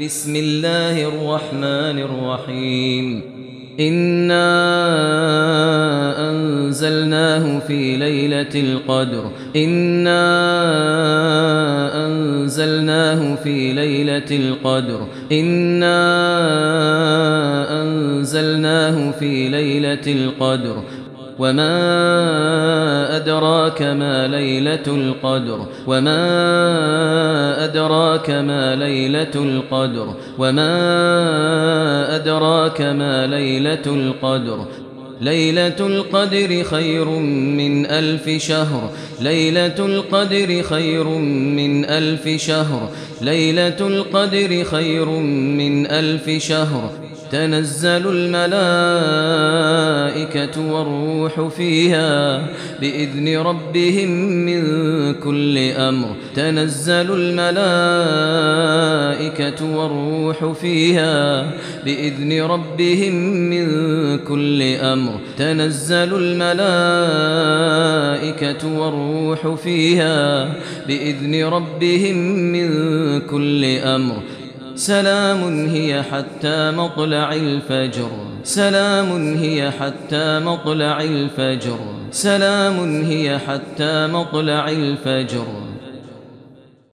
بسم الله الرحمن الرحيم. إنا أنزلناه في ليلة القدر. إنا أنزلناه في ليلة القدر. إنا أنزلناه في ليلة القدر. وما أدراك ما ليلة القدر. وما أدراك ما ليلة القدر وما أدراك ما ليلة القدر. ليلة القدر خير من ألف شهر. ليلة القدر خير من ألف شهر. ليلة القدر خير من ألف شهر. تنزل الملائكة والروح فيها بإذن ربهم من كل أمر. تنزل الملائكة والروح فيها بإذن ربهم من كل أمر. تنزل الملائكة والروح فيها بإذن ربهم من كل أمر. سلام هي حتى مطلع الفجر. سلام هي حتى مطلع الفجر. سلام هي حتى مطلع الفجر.